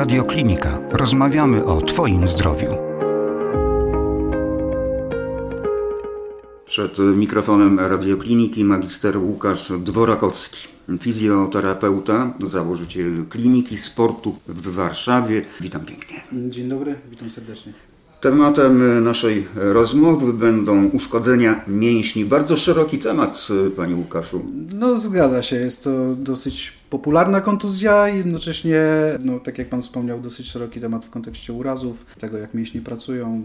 Radioklinika. Rozmawiamy o Twoim zdrowiu. Przed mikrofonem radiokliniki magister Łukasz Dworakowski, fizjoterapeuta, założyciel kliniki sportu w Warszawie. Witam pięknie. Dzień dobry, witam serdecznie. Tematem naszej rozmowy będą uszkodzenia mięśni. Bardzo szeroki temat, panie Łukaszu. No zgadza się, jest to dosyć popularna kontuzja i jednocześnie, no, tak jak pan wspomniał, dosyć szeroki temat w kontekście urazów, tego jak mięśnie pracują,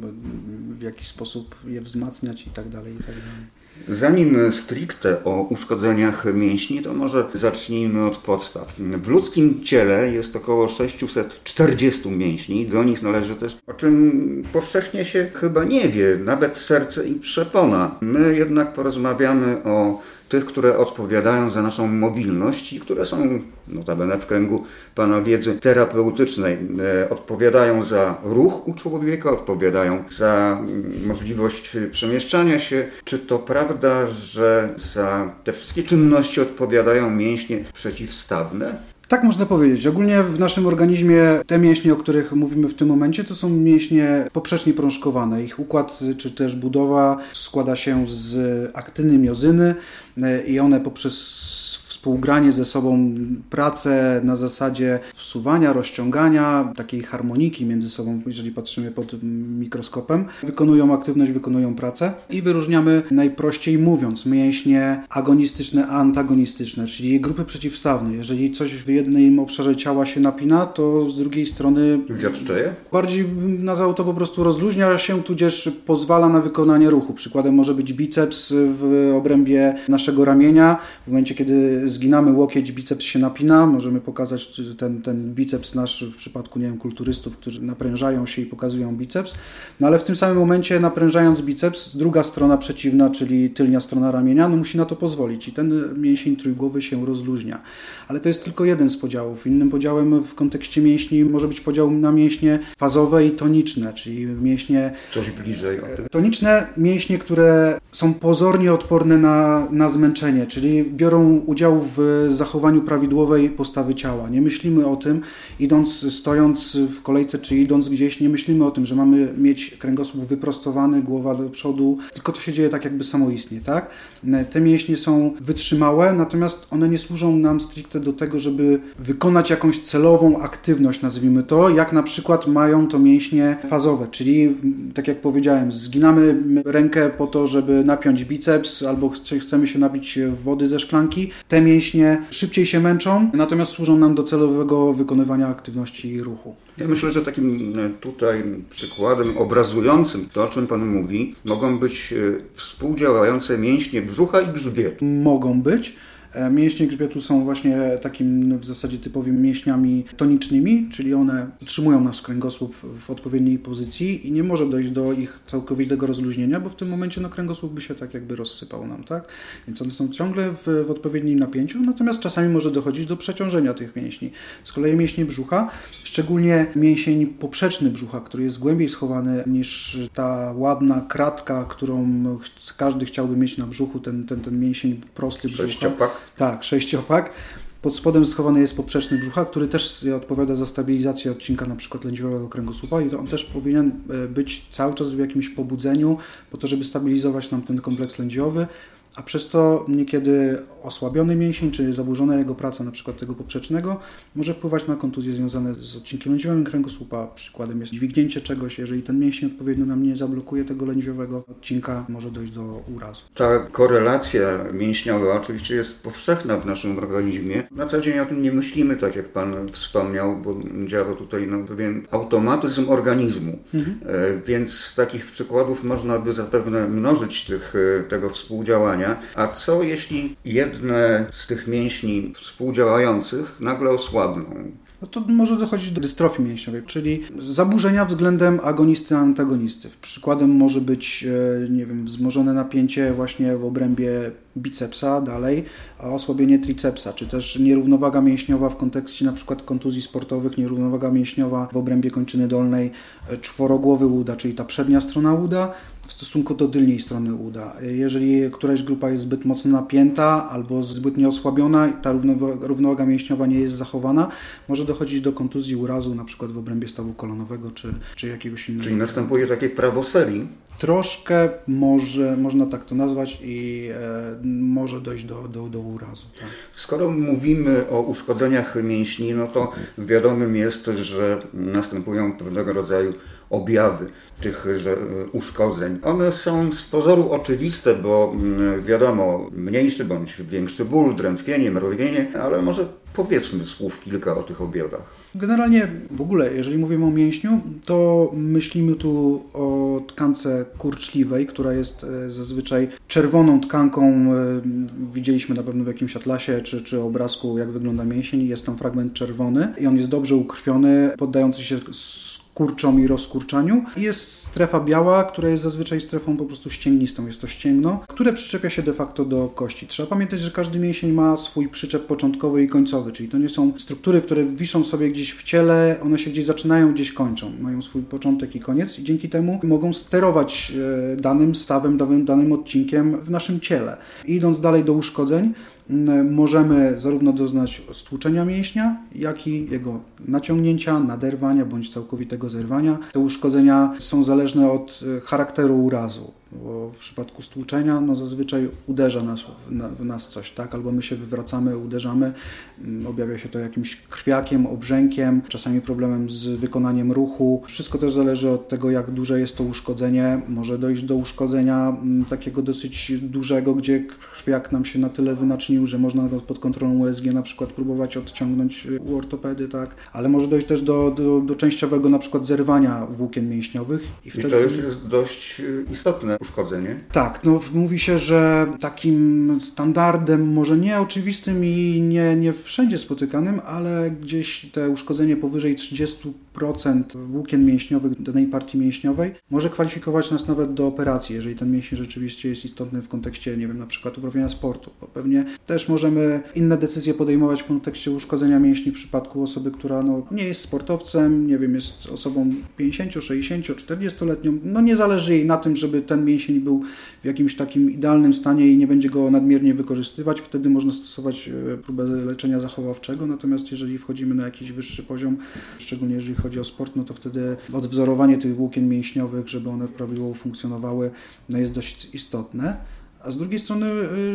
w jaki sposób je wzmacniać i tak dalej, i tak dalej. Zanim stricte o uszkodzeniach mięśni, to może zacznijmy od podstaw. W ludzkim ciele jest około 640 mięśni, do nich należy też, o czym powszechnie się chyba nie wie, nawet serce i przepona. My jednak porozmawiamy o tych, które odpowiadają za naszą mobilność i które są notabene w kręgu Pana wiedzy terapeutycznej. E, odpowiadają za ruch u człowieka, odpowiadają za mm, możliwość przemieszczania się. Czy to prawda, że za te wszystkie czynności odpowiadają mięśnie przeciwstawne? Tak można powiedzieć. Ogólnie w naszym organizmie te mięśnie, o których mówimy w tym momencie, to są mięśnie poprzecznie prążkowane. Ich układ czy też budowa składa się z aktyny, miozyny e, i one poprzez współgranie ze sobą, pracę na zasadzie wsuwania, rozciągania, takiej harmoniki między sobą, jeżeli patrzymy pod mikroskopem, wykonują aktywność, wykonują pracę i wyróżniamy najprościej mówiąc mięśnie agonistyczne, antagonistyczne, czyli grupy przeciwstawne. Jeżeli coś w jednym obszarze ciała się napina, to z drugiej strony wiatczeje? Bardziej nazwał to po prostu rozluźnia się, tudzież pozwala na wykonanie ruchu. Przykładem może być biceps w obrębie naszego ramienia. W momencie, kiedy zginamy łokieć, biceps się napina. Możemy pokazać ten, ten biceps nasz w przypadku, nie wiem, kulturystów, którzy naprężają się i pokazują biceps. No ale w tym samym momencie naprężając biceps, druga strona przeciwna, czyli tylnia strona ramienia, no musi na to pozwolić i ten mięsień trójgłowy się rozluźnia. Ale to jest tylko jeden z podziałów. Innym podziałem w kontekście mięśni może być podział na mięśnie fazowe i toniczne, czyli mięśnie... Coś bliżej. Toniczne mięśnie, które są pozornie odporne na, na zmęczenie, czyli biorą udział w zachowaniu prawidłowej postawy ciała. Nie myślimy o tym, idąc, stojąc w kolejce czy idąc gdzieś, nie myślimy o tym, że mamy mieć kręgosłup wyprostowany, głowa do przodu, tylko to się dzieje tak jakby samoistnie, tak? Te mięśnie są wytrzymałe, natomiast one nie służą nam stricte do tego, żeby wykonać jakąś celową aktywność, nazwijmy to, jak na przykład mają to mięśnie fazowe, czyli tak jak powiedziałem, zginamy rękę po to, żeby napiąć biceps albo chcemy się napić wody ze szklanki. Te mięśnie szybciej się męczą, natomiast służą nam do celowego wykonywania aktywności ruchu. Ja myślę, że takim e, tutaj przykładem obrazującym to, o czym Pan mówi, mogą być e, współdziałające mięśnie brzucha i grzbietu. Mogą być. E, mięśnie grzbietu są właśnie takim w zasadzie typowymi mięśniami tonicznymi, czyli one utrzymują nasz kręgosłup w odpowiedniej pozycji i nie może dojść do ich całkowitego rozluźnienia, bo w tym momencie no, kręgosłup by się tak jakby rozsypał nam, tak? Więc one są ciągle w, w odpowiednim napięciu, natomiast czasami może dochodzić do przeciążenia tych mięśni. Z kolei mięśnie brzucha, szczególnie mięsień poprzeczny brzucha, który jest głębiej schowany niż ta ładna kratka, którą każdy chciałby mieć na brzuchu, ten, ten, ten mięsień prosty brzucha. Sześciopak. Tak, sześciopak. Pod spodem schowany jest poprzeczny brzucha, który też odpowiada za stabilizację odcinka na przykład lędźwiowego kręgosłupa i to on też powinien e, być cały czas w jakimś pobudzeniu po to, żeby stabilizować nam ten kompleks lędźwiowy, a przez to niekiedy osłabiony mięsień, czy zaburzona jego praca, na przykład tego poprzecznego, może wpływać na kontuzje związane z odcinkiem lędźwiowym kręgosłupa. Przykładem jest dźwignięcie czegoś, jeżeli ten mięsień odpowiednio nam nie zablokuje tego lędźwiowego odcinka, może dojść do urazu. Ta korelacja mięśniowa oczywiście jest powszechna w naszym organizmie. Na co dzień o tym nie myślimy, tak jak Pan wspomniał, bo działa tutaj no, pewien automatyzm organizmu. Mhm. E, więc z takich przykładów można by zapewne mnożyć tych, e, tego współdziałania. A co jeśli jedne z tych mięśni współdziałających nagle osłabną. No to może dochodzić do dystrofii mięśniowej, czyli zaburzenia względem agonisty antagonisty. Przykładem może być, e, nie wiem, wzmożone napięcie właśnie w obrębie bicepsa dalej, a osłabienie tricepsa, czy też nierównowaga mięśniowa w kontekście na przykład kontuzji sportowych, nierównowaga mięśniowa w obrębie kończyny dolnej, e, czworogłowy łuda, czyli ta przednia strona łuda, w stosunku do tylnej strony uda. Jeżeli któraś grupa jest zbyt mocno napięta albo zbytnio osłabiona, ta równowaga mięśniowa nie jest zachowana, może dochodzić do kontuzji urazu, na przykład w obrębie stawu kolonowego czy, czy jakiegoś innego. Czyli następuje takie prawo serii? Troszkę może, można tak to nazwać i e, może dojść do, do, do urazu. Tak. Skoro mówimy o uszkodzeniach mięśni, no to wiadomym jest, że następują pewnego rodzaju objawy tychże e, uszkodzeń. One są z pozoru oczywiste, bo mm, wiadomo, mniejszy bądź większy ból, drętwienie, mrowienie, ale może powiedzmy słów kilka o tych objawach. Generalnie w ogóle, jeżeli mówimy o mięśniu, to myślimy tu o tkance kurczliwej, która jest e, zazwyczaj czerwoną tkanką. E, widzieliśmy na pewno w jakimś atlasie czy, czy obrazku, jak wygląda mięsień. Jest tam fragment czerwony i on jest dobrze ukrwiony, poddający się kurczom i rozkurczaniu. Jest strefa biała, która jest zazwyczaj strefą po prostu ścięgnistą. Jest to ścięgno, które przyczepia się de facto do kości. Trzeba pamiętać, że każdy mięsień ma swój przyczep początkowy i końcowy, czyli to nie są struktury, które wiszą sobie gdzieś w ciele, one się gdzieś zaczynają, gdzieś kończą. Mają swój początek i koniec i dzięki temu mogą sterować e, danym stawem, danym odcinkiem w naszym ciele. Idąc dalej do uszkodzeń, możemy zarówno doznać stłuczenia mięśnia, jak i jego naciągnięcia, naderwania bądź całkowitego zerwania. Te uszkodzenia są zależne od e, charakteru urazu bo w przypadku stłuczenia no zazwyczaj uderza nas, w, nas coś, tak? albo my się wywracamy, uderzamy, mm, objawia się to jakimś krwiakiem, obrzękiem, czasami problemem z wykonaniem ruchu. Wszystko też zależy od tego, jak duże jest to uszkodzenie. Może dojść do uszkodzenia mm, takiego dosyć dużego, gdzie krwiak nam się na tyle wynacznił, że można pod kontrolą USG na przykład próbować odciągnąć y, u ortopedy, tak? ale może dojść też do, do, do częściowego na przykład zerwania włókien mięśniowych. I, I wtedy... to już jest dość y, istotne uszkodzenie? Tak, no mówi się, że takim standardem, może nie oczywistym i nie, nie wszędzie spotykanym, ale gdzieś te uszkodzenie powyżej 30% włókien mięśniowych danej partii mięśniowej może kwalifikować nas nawet do operacji, jeżeli ten mięsień rzeczywiście jest istotny w kontekście, nie wiem, na przykład uprawiania sportu, bo pewnie też możemy inne decyzje podejmować w kontekście uszkodzenia mięśni w przypadku osoby, która no, nie jest sportowcem, nie wiem, jest osobą 50, 60, 40-letnią, no nie zależy jej na tym, żeby ten mięsień był w jakimś takim idealnym stanie i nie będzie go nadmiernie wykorzystywać, wtedy można stosować e, próbę leczenia zachowawczego, natomiast jeżeli wchodzimy na jakiś wyższy poziom, szczególnie jeżeli chodzi o sport, no to wtedy odwzorowanie tych włókien mięśniowych, żeby one prawidłowo funkcjonowały, no jest dość istotne. A z drugiej strony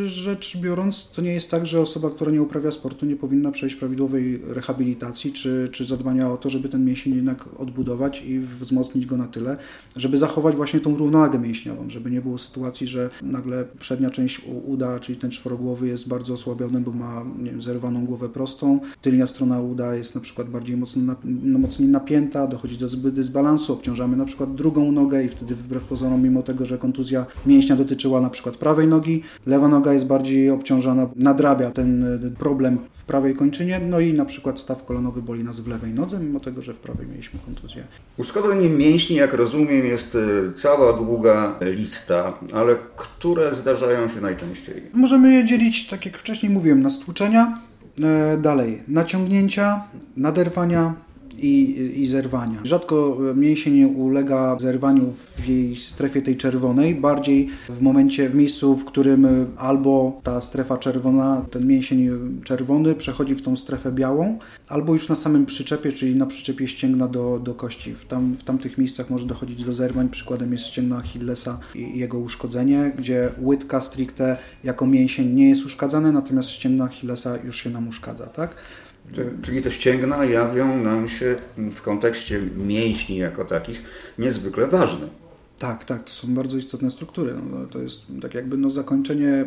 y, rzecz biorąc, to nie jest tak, że osoba, która nie uprawia sportu, nie powinna przejść prawidłowej rehabilitacji czy, czy zadbania o to, żeby ten mięsień jednak odbudować i wzmocnić go na tyle, żeby zachować właśnie tą równowagę mięśniową, żeby nie było sytuacji, że nagle przednia część uda, czyli ten czworogłowy jest bardzo osłabiony, bo ma nie wiem, zerwaną głowę prostą, tylnia strona uda jest na przykład bardziej mocno, no, mocniej napięta, dochodzi do zbyt dysbalansu, obciążamy na przykład drugą nogę i wtedy wbrew pozorom, mimo tego, że kontuzja mięśnia dotyczyła na przykład prawej prawej nogi, lewa noga jest bardziej obciążona, nadrabia ten problem w prawej kończynie, no i na przykład staw kolonowy boli nas w lewej nodze, mimo tego, że w prawej mieliśmy kontuzję. Uszkodzenie mięśni, jak rozumiem, jest e, cała długa lista, ale które zdarzają się najczęściej? Możemy je dzielić, tak jak wcześniej mówiłem, na stłuczenia, e, dalej naciągnięcia, naderwania, i, i zerwania. Rzadko mięsień ulega zerwaniu w jej strefie tej czerwonej, bardziej w momencie, w miejscu, w którym albo ta strefa czerwona, ten mięsień czerwony przechodzi w tą strefę białą, albo już na samym przyczepie, czyli na przyczepie ścięgna do, do kości. W, tam, w tamtych miejscach może dochodzić do zerwań. Przykładem jest ścięgno Achillesa i jego uszkodzenie, gdzie łydka stricte jako mięsień nie jest uszkadzane, natomiast ścięgno Achillesa już się nam uszkadza, tak? Czyli te ścięgna jawią nam się w kontekście mięśni jako takich niezwykle ważne. Tak, tak, to są bardzo istotne struktury. No, to jest tak jakby no, zakończenie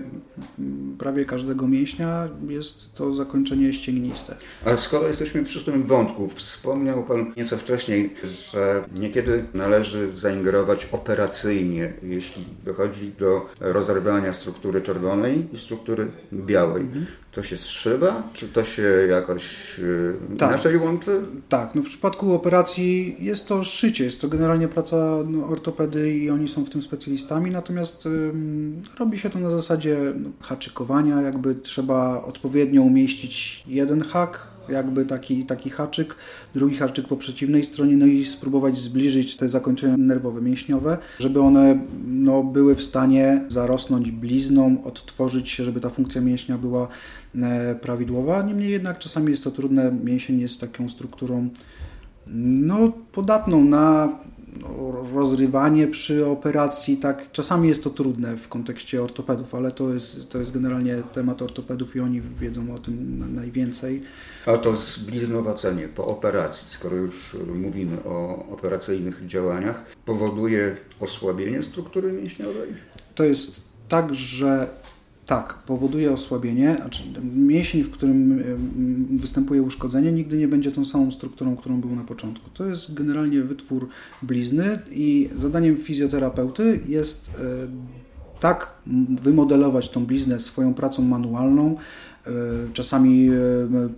prawie każdego mięśnia jest to zakończenie ścięgniste. A skoro jesteśmy przy tym wątku, wspomniał Pan nieco wcześniej, że niekiedy należy zaingerować operacyjnie, jeśli dochodzi do rozerwania struktury czerwonej i struktury białej. Mhm to się zszywa, czy to się jakoś y, tak. inaczej łączy? Tak, no w przypadku operacji jest to szycie, jest to generalnie praca no, ortopedy i oni są w tym specjalistami, natomiast ym, robi się to na zasadzie no, haczykowania, jakby trzeba odpowiednio umieścić jeden hak jakby taki, taki haczyk, drugi haczyk po przeciwnej stronie, no i spróbować zbliżyć te zakończenia nerwowe, mięśniowe, żeby one no, były w stanie zarosnąć blizną, odtworzyć się, żeby ta funkcja mięśnia była e, prawidłowa. Niemniej jednak czasami jest to trudne. Mięsień jest taką strukturą no, podatną na rozrywanie przy operacji, tak, czasami jest to trudne w kontekście ortopedów, ale to jest, to jest generalnie temat ortopedów i oni wiedzą o tym najwięcej. A to zbliznowacenie po operacji, skoro już mówimy o operacyjnych działaniach, powoduje osłabienie struktury mięśniowej? To jest tak, że tak, powoduje osłabienie, znaczy mięsień, w którym występuje uszkodzenie, nigdy nie będzie tą samą strukturą, którą był na początku. To jest generalnie wytwór blizny i zadaniem fizjoterapeuty jest e, tak wymodelować tą bliznę swoją pracą manualną, czasami e,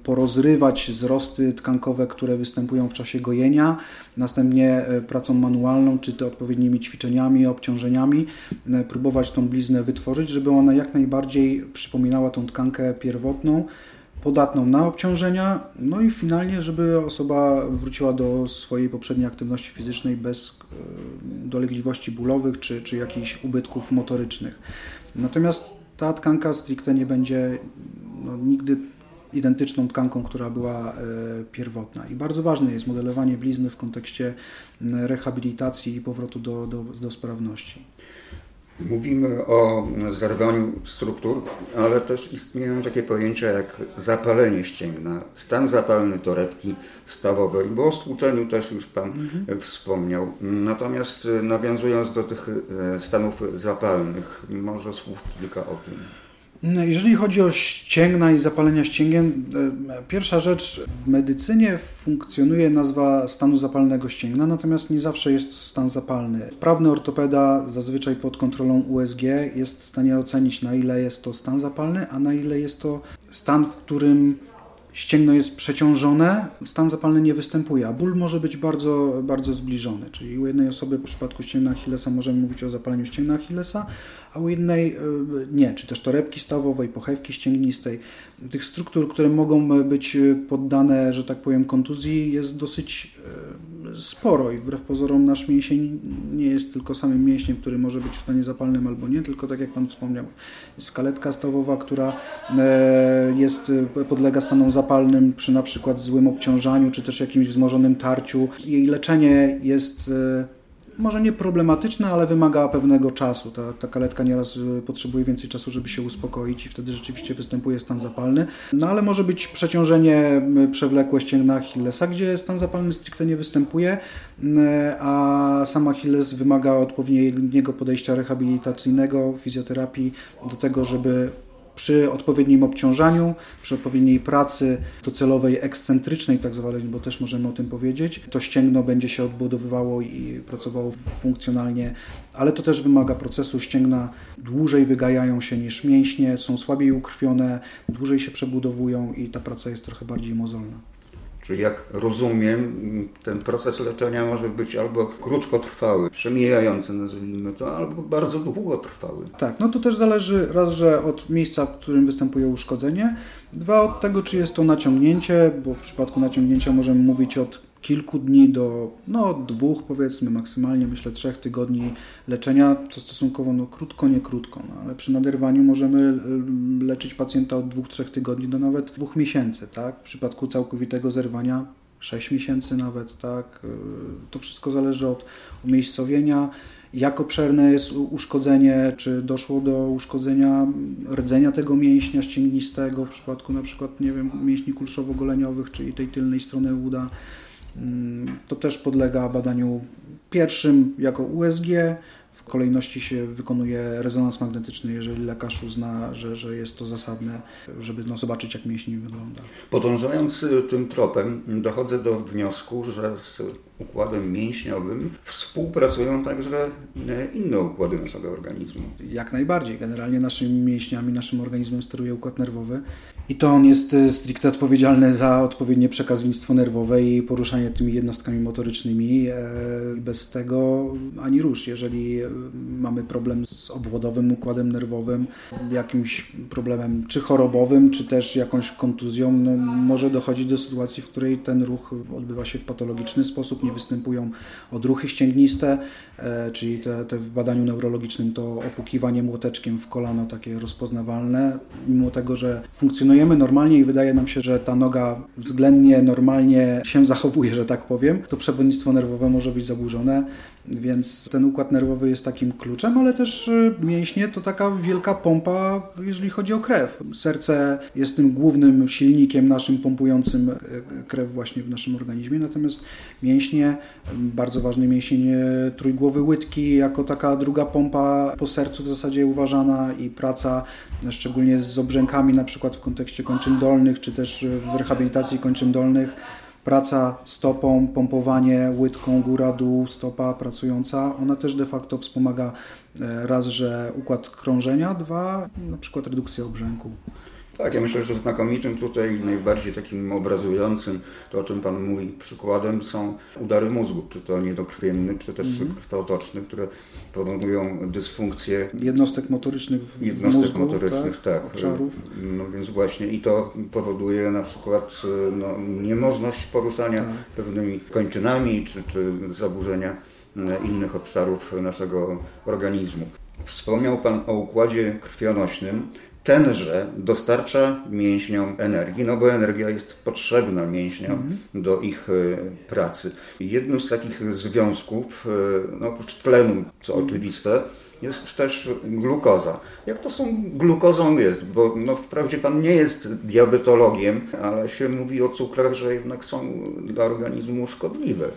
porozrywać wzrosty tkankowe, które występują w czasie gojenia, następnie e, pracą manualną, czy to odpowiednimi ćwiczeniami, obciążeniami, próbować tą bliznę wytworzyć, żeby ona jak najbardziej przypominała tą tkankę pierwotną, podatną na obciążenia, no i finalnie, żeby osoba wróciła do swojej poprzedniej aktywności fizycznej bez dolegliwości bólowych czy, czy jakichś ubytków motorycznych. Natomiast ta tkanka stricte nie będzie no, nigdy identyczną tkanką, która była e, pierwotna. I bardzo ważne jest modelowanie blizny w kontekście rehabilitacji i powrotu do, do, do sprawności. Mówimy o zerwaniu struktur, ale też istnieją takie pojęcia jak zapalenie ścięgna, stan zapalny torebki stawowej, bo o stłuczeniu też już Pan mhm. wspomniał. Natomiast nawiązując do tych e, stanów zapalnych, może słów kilka o tym. No, jeżeli chodzi o ścięgna i zapalenia ścięgien, e, pierwsza rzecz w medycynie funkcjonuje nazwa stanu zapalnego ścięgna, natomiast nie zawsze jest stan zapalny. Wprawny ortopeda, zazwyczaj pod kontrolą USG, jest w stanie ocenić na ile jest to stan zapalny, a na ile jest to stan, w którym ścięgno jest przeciążone, stan zapalny nie występuje, a ból może być bardzo, bardzo zbliżony. Czyli u jednej osoby w przypadku ścięgna Achillesa możemy mówić o zapaleniu ścięgna Achillesa, a u innej e, nie, czy też torebki stawowej, pochewki ścięgnistej. Tych struktur, które mogą być poddane, że tak powiem, kontuzji jest dosyć e, sporo i wbrew pozorom nasz mięsień nie jest tylko samym mięśniem, który może być w stanie zapalnym albo nie, tylko tak jak Pan wspomniał, skaletka stawowa, która e, jest, podlega stanom zapalnym przy na przykład złym obciążaniu, czy też jakimś wzmożonym tarciu. Jej leczenie jest może nie problematyczne, ale wymaga pewnego czasu. Ta, ta kaletka nieraz y, potrzebuje więcej czasu, żeby się uspokoić i wtedy rzeczywiście występuje stan zapalny. No ale może być przeciążenie przewlekłe ścięgna Achillesa, gdzie stan zapalny stricte nie występuje, a sam Achilles wymaga odpowiedniego podejścia rehabilitacyjnego, fizjoterapii do tego, żeby przy odpowiednim obciążaniu, przy odpowiedniej pracy docelowej, ekscentrycznej tak zwanej, bo też możemy o tym powiedzieć, to ścięgno będzie się odbudowywało i pracowało funkcjonalnie, ale to też wymaga procesu. Ścięgna dłużej wygajają się niż mięśnie, są słabiej ukrwione, dłużej się przebudowują i ta praca jest trochę bardziej mozolna. Czyli jak rozumiem, ten proces leczenia może być albo krótkotrwały, przemijający nazwijmy to, albo bardzo długotrwały. Tak, no to też zależy raz, że od miejsca, w którym występuje uszkodzenie, dwa od tego, czy jest to naciągnięcie, bo w przypadku naciągnięcia możemy mówić od kilku dni do no, dwóch, powiedzmy, maksymalnie myślę trzech tygodni leczenia, co stosunkowo no, krótko, nie krótko, no, ale przy naderwaniu możemy leczyć pacjenta od dwóch, trzech tygodni do nawet dwóch miesięcy, tak? W przypadku całkowitego zerwania 6 miesięcy nawet, tak? Y, to wszystko zależy od umiejscowienia, jak obszerne jest uszkodzenie, czy doszło do uszkodzenia rdzenia tego mięśnia ścięgnistego w przypadku na przykład, nie wiem, mięśni kulszowo-goleniowych, czyli tej tylnej strony uda, Mm, to też podlega badaniu pierwszym jako USG. W kolejności się wykonuje rezonans magnetyczny, jeżeli lekarz uzna, że, że jest to zasadne, żeby no, zobaczyć, jak mięśni wygląda. Podążając y, tym tropem, dochodzę do wniosku, że z układem mięśniowym współpracują także inne układy naszego organizmu. Jak najbardziej. Generalnie naszymi mięśniami, naszym organizmem steruje układ nerwowy I to on jest y, stricte odpowiedzialny za odpowiednie przekaznictwo nerwowe i poruszanie tymi jednostkami motorycznymi. E, bez tego ani rusz. Jeżeli y, mamy problem z obwodowym układem nerwowym, jakimś problemem czy chorobowym, czy też jakąś kontuzją, no może dochodzić do sytuacji, w której ten ruch odbywa się w patologiczny sposób, nie występują odruchy ścięgniste, e, czyli te, te w badaniu neurologicznym to opukiwanie młoteczkiem w kolano takie rozpoznawalne, mimo tego, że funkcjonuje funkcjonujemy normalnie i wydaje nam się, że ta noga względnie normalnie się zachowuje, że tak powiem, to przewodnictwo nerwowe może być zaburzone. Więc ten układ nerwowy jest takim kluczem, ale też y, mięśnie to taka wielka pompa, jeżeli chodzi o krew. Serce jest tym głównym silnikiem naszym pompującym y, krew właśnie w naszym organizmie, natomiast mięśnie, bardzo ważny mięsień trójgłowy łydki, jako taka druga pompa po sercu w zasadzie uważana i praca szczególnie z obrzękami, na przykład w kontekście kończyn dolnych, czy też w rehabilitacji kończyn dolnych praca stopą, pompowanie łydką góra-dół, stopa pracująca, ona też de facto wspomaga e, raz, że układ krążenia, dwa, na przykład redukcję obrzęku. Tak, ja myślę, że znakomitym tutaj, najbardziej takim obrazującym, to o czym Pan mówi, przykładem są udary mózgu, czy to niedokrwienny, czy też -hmm. krwotoczny, które powodują dysfunkcję jednostek motorycznych w, jednostek mózgu, motorycznych, tak, tak obszarów. No więc właśnie i to powoduje na przykład no, niemożność poruszania tak. pewnymi kończynami, czy, czy zaburzenia innych obszarów naszego organizmu. Wspomniał Pan o układzie krwionośnym tenże dostarcza mięśniom energii, no bo energia jest potrzebna mięśniom -hmm. do ich e, pracy. Jednym z takich związków, e, no oprócz tlenu, co mm. oczywiste, jest też glukoza. Jak to tą glukozą jest? Bo no, wprawdzie Pan nie jest diabetologiem, ale się mówi o cukrach, że jednak są dla organizmu szkodliwe.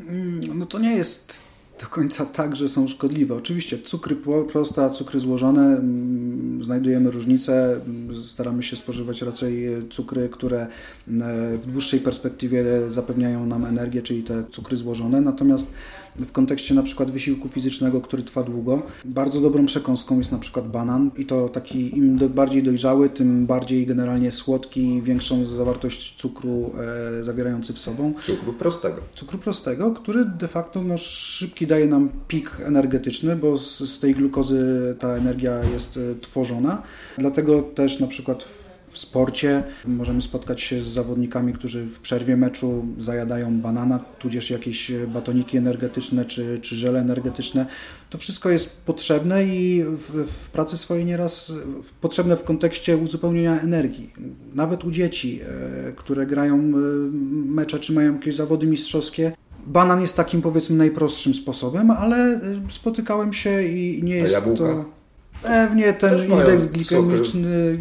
Mm, no to nie jest do końca tak, że są szkodliwe. Oczywiście cukry proste, cukry złożone, mm, znajdujemy różnice. Staramy się spożywać raczej cukry, które mm, w dłuższej perspektywie zapewniają nam energię, czyli te cukry złożone. Natomiast w kontekście na przykład wysiłku fizycznego, który trwa długo. Bardzo dobrą przekąską jest na przykład banan i to taki im bardziej dojrzały, tym bardziej generalnie słodki, większą zawartość cukru e, zawierający w sobą. Cukru prostego. Cukru prostego, który de facto no, szybki daje nam pik energetyczny, bo z, z tej glukozy ta energia jest e, tworzona. Dlatego też na przykład w sporcie. Możemy spotkać się z zawodnikami, którzy w przerwie meczu zajadają banana, tudzież jakieś batoniki energetyczne czy, czy żele energetyczne. To wszystko jest potrzebne i w, w pracy swojej nieraz potrzebne w kontekście uzupełnienia energii. Nawet u dzieci, e, które grają e, mecze czy mają jakieś zawody mistrzowskie, Banan jest takim powiedzmy najprostszym sposobem, ale e, spotykałem się i nie jest to Pewnie ten Też indeks glikemiczny,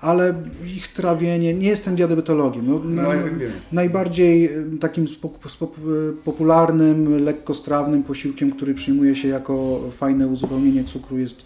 ale ich trawienie, nie jestem diabetologiem. No, no, najbardziej takim popularnym, lekkostrawnym posiłkiem, który przyjmuje się jako fajne uzupełnienie cukru jest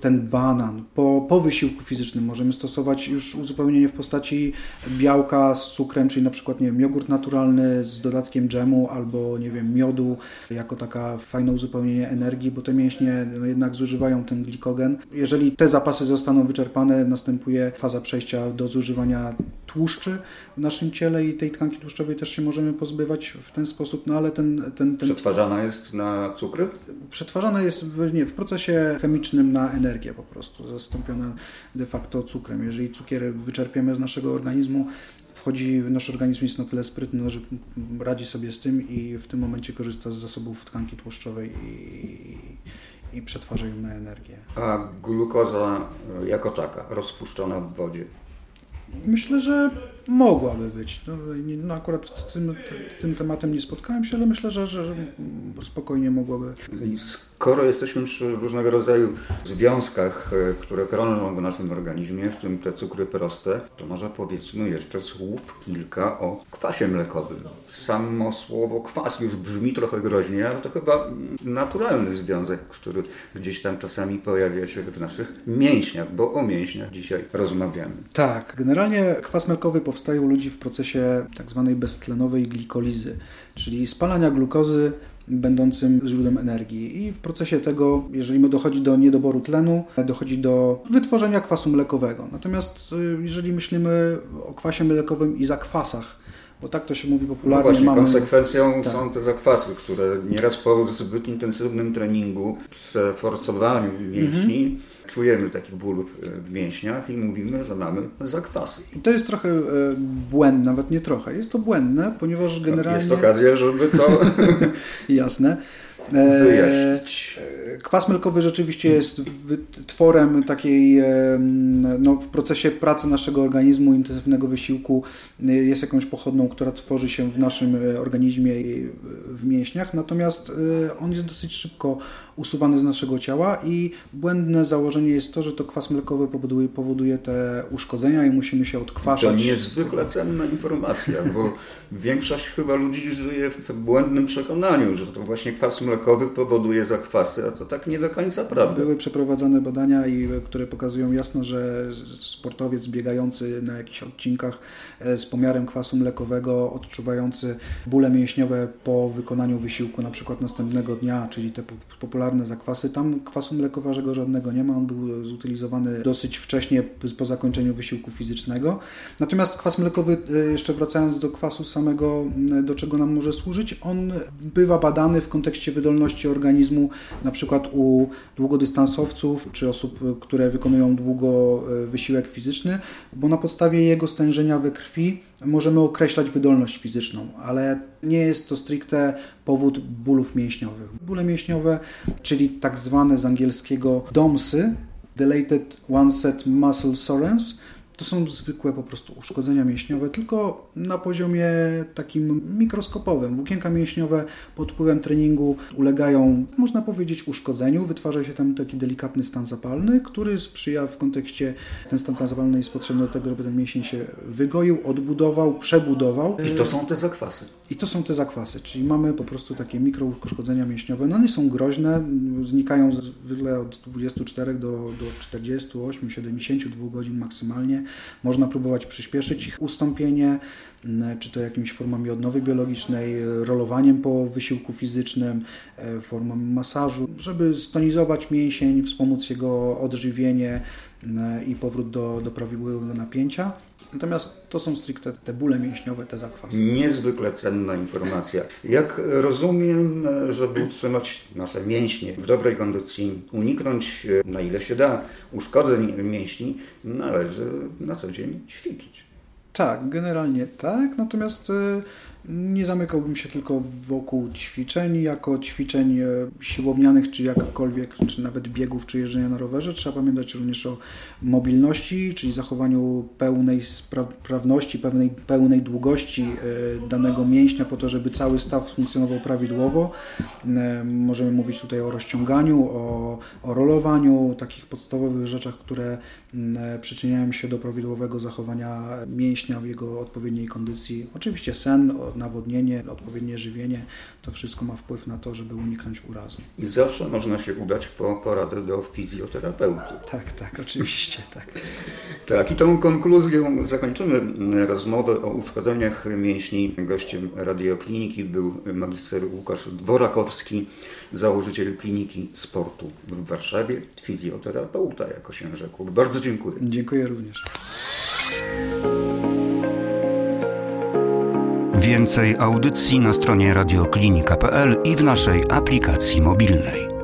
ten banan. Po, po wysiłku fizycznym możemy stosować już uzupełnienie w postaci białka z cukrem, czyli na przykład nie wiem, jogurt naturalny z dodatkiem dżemu albo nie wiem, miodu jako taka fajne uzupełnienie energii, bo te mięśnie no, jednak zużywają ten glikogen. Jeżeli te zapasy zostaną wyczerpane, następuje faza przejścia do zużywania tłuszczy w naszym ciele i tej tkanki tłuszczowej też się możemy pozbywać w ten sposób, no ale ten... ten, ten... Przetwarzana jest na cukry? Przetwarzana jest w, nie, w procesie chemicznym na energię po prostu, zastąpiona de facto cukrem. Jeżeli cukier wyczerpiemy z naszego organizmu, wchodzi w nasz organizm jest na tyle sprytny, że radzi sobie z tym i w tym momencie korzysta z zasobów tkanki tłuszczowej i, i przetwarza ją na energię. A glukoza jako taka, rozpuszczona w wodzie, Myślę, że mogłaby być. No, no akurat z tym, tym, tematem nie spotkałem się, ale myślę, że, że, spokojnie mogłaby. Skoro jesteśmy przy różnego rodzaju związkach, e, które krążą w naszym organizmie, w tym te cukry proste, to może powiedzmy jeszcze słów kilka o kwasie mlekowym. Samo słowo kwas już brzmi trochę groźnie, ale to chyba naturalny związek, który gdzieś tam czasami pojawia się w naszych mięśniach, bo o mięśniach dzisiaj rozmawiamy. Tak, generalnie kwas mlkowy powstaje u ludzi w procesie tak zwanej beztlenowej glikolizy, czyli spalania glukozy będącym źródłem energii. I w procesie tego, jeżeli dochodzi do niedoboru tlenu, dochodzi do wytworzenia kwasu mlekowego. Natomiast y, jeżeli myślimy o kwasie mlekowym i zakwasach, bo tak to się mówi popularnie. No właśnie, mamy... konsekwencją tak. są te zakwasy, które nieraz po zbyt intensywnym treningu, przeforsowaniu mięśni, mhm. czujemy taki ból w mięśniach i mówimy, że mamy zakwasy. I to jest trochę e, błędne, nawet nie trochę, jest to błędne, ponieważ generalnie... Jest okazja, żeby to... Jasne. Wyjaśnić. E, kwas melkowy rzeczywiście jest tworem takiej, no, w procesie pracy naszego organizmu, intensywnego wysiłku, e, jest jakąś pochodną, która tworzy się w naszym e, organizmie i w mięśniach, natomiast on jest dosyć szybko usuwany z naszego ciała i błędne założenie jest to, że to kwas mlekowy powoduje, powoduje te uszkodzenia i musimy się odkwaszać. To niezwykle cenna informacja, bo większość chyba ludzi żyje w błędnym przekonaniu, że to właśnie kwas mlekowy powoduje zakwasy, a to tak nie do końca prawda. Były przeprowadzane badania, które pokazują jasno, że sportowiec biegający na jakichś odcinkach e, z pomiarem kwasu mlekowego, odczuwający bóle mięśniowe po wykonaniu wysiłku na przykład następnego dnia, czyli te popularne zakwasy, tam kwasu mlekowego żadnego nie ma, on był zutylizowany dosyć wcześnie po zakończeniu wysiłku fizycznego. Natomiast kwas mlekowy, e, jeszcze wracając do kwasu samego, do czego nam może służyć, on bywa badany w kontekście wydolności organizmu, na przykład u długodystansowców czy osób, które wykonują długo e, wysiłek fizyczny, bo na podstawie jego stężenia we krwi możemy określać wydolność fizyczną, ale nie jest to stricte powód bólów mięśniowych. Bóle mięśniowe, czyli tak zwane z angielskiego DOMSy, Dilated Onset Muscle Soreness, to są zwykłe po prostu uszkodzenia mięśniowe, tylko na poziomie takim mikroskopowym. Włókienka mięśniowe pod wpływem treningu ulegają, można powiedzieć, uszkodzeniu. Wytwarza się tam taki delikatny stan zapalny, który sprzyja w kontekście, ten stan zapalny jest potrzebny do tego, żeby ten mięsień się wygoił, odbudował, przebudował. I to są te zakwasy. I to są te zakwasy, czyli mamy po prostu takie mikrouszkodzenia mięśniowe. No one są groźne, znikają zwykle od 24 do, do 48, 72 godzin maksymalnie. Można próbować przyspieszyć ich ustąpienie, czy to jakimiś formami odnowy biologicznej, rolowaniem po wysiłku fizycznym, e, formą masażu, żeby stonizować mięsień, wspomóc jego odżywienie i powrót do, do prawidłowego napięcia. Natomiast to są stricte te bóle mięśniowe, te zakwasy. Niezwykle cenna informacja. Jak rozumiem, żeby utrzymać nasze mięśnie w dobrej kondycji, uniknąć na ile się da uszkodzeń mięśni, należy na co dzień ćwiczyć. Tak, generalnie tak, natomiast y, nie zamykałbym się tylko wokół ćwiczeń, jako ćwiczeń e, siłownianych, czy jakkolwiek, czy nawet biegów, czy jeżdżenia na rowerze. Trzeba pamiętać również o mobilności, czyli zachowaniu pełnej sprawności, pewnej, pełnej długości e, danego mięśnia po to, żeby cały staw funkcjonował prawidłowo. E, możemy mówić tutaj o rozciąganiu, o, o rolowaniu, takich podstawowych rzeczach, które przyczyniają się do prawidłowego zachowania mięśnia w jego odpowiedniej kondycji. Oczywiście sen, nawodnienie, odpowiednie żywienie, to wszystko ma wpływ na to, żeby uniknąć urazu. I zawsze można się udać po poradę do fizjoterapeuty. Tak, tak, oczywiście, tak. Tak, i tą konkluzją zakończymy rozmowę o uszkodzeniach mięśni. Gościem radiokliniki był magister Łukasz Dworakowski, założyciel kliniki sportu w Warszawie, fizjoterapeuta, jako się rzekł. Bardzo dziękuję. Dziękuję również. Więcej audycji na stronie radioklinika.pl i w naszej aplikacji mobilnej.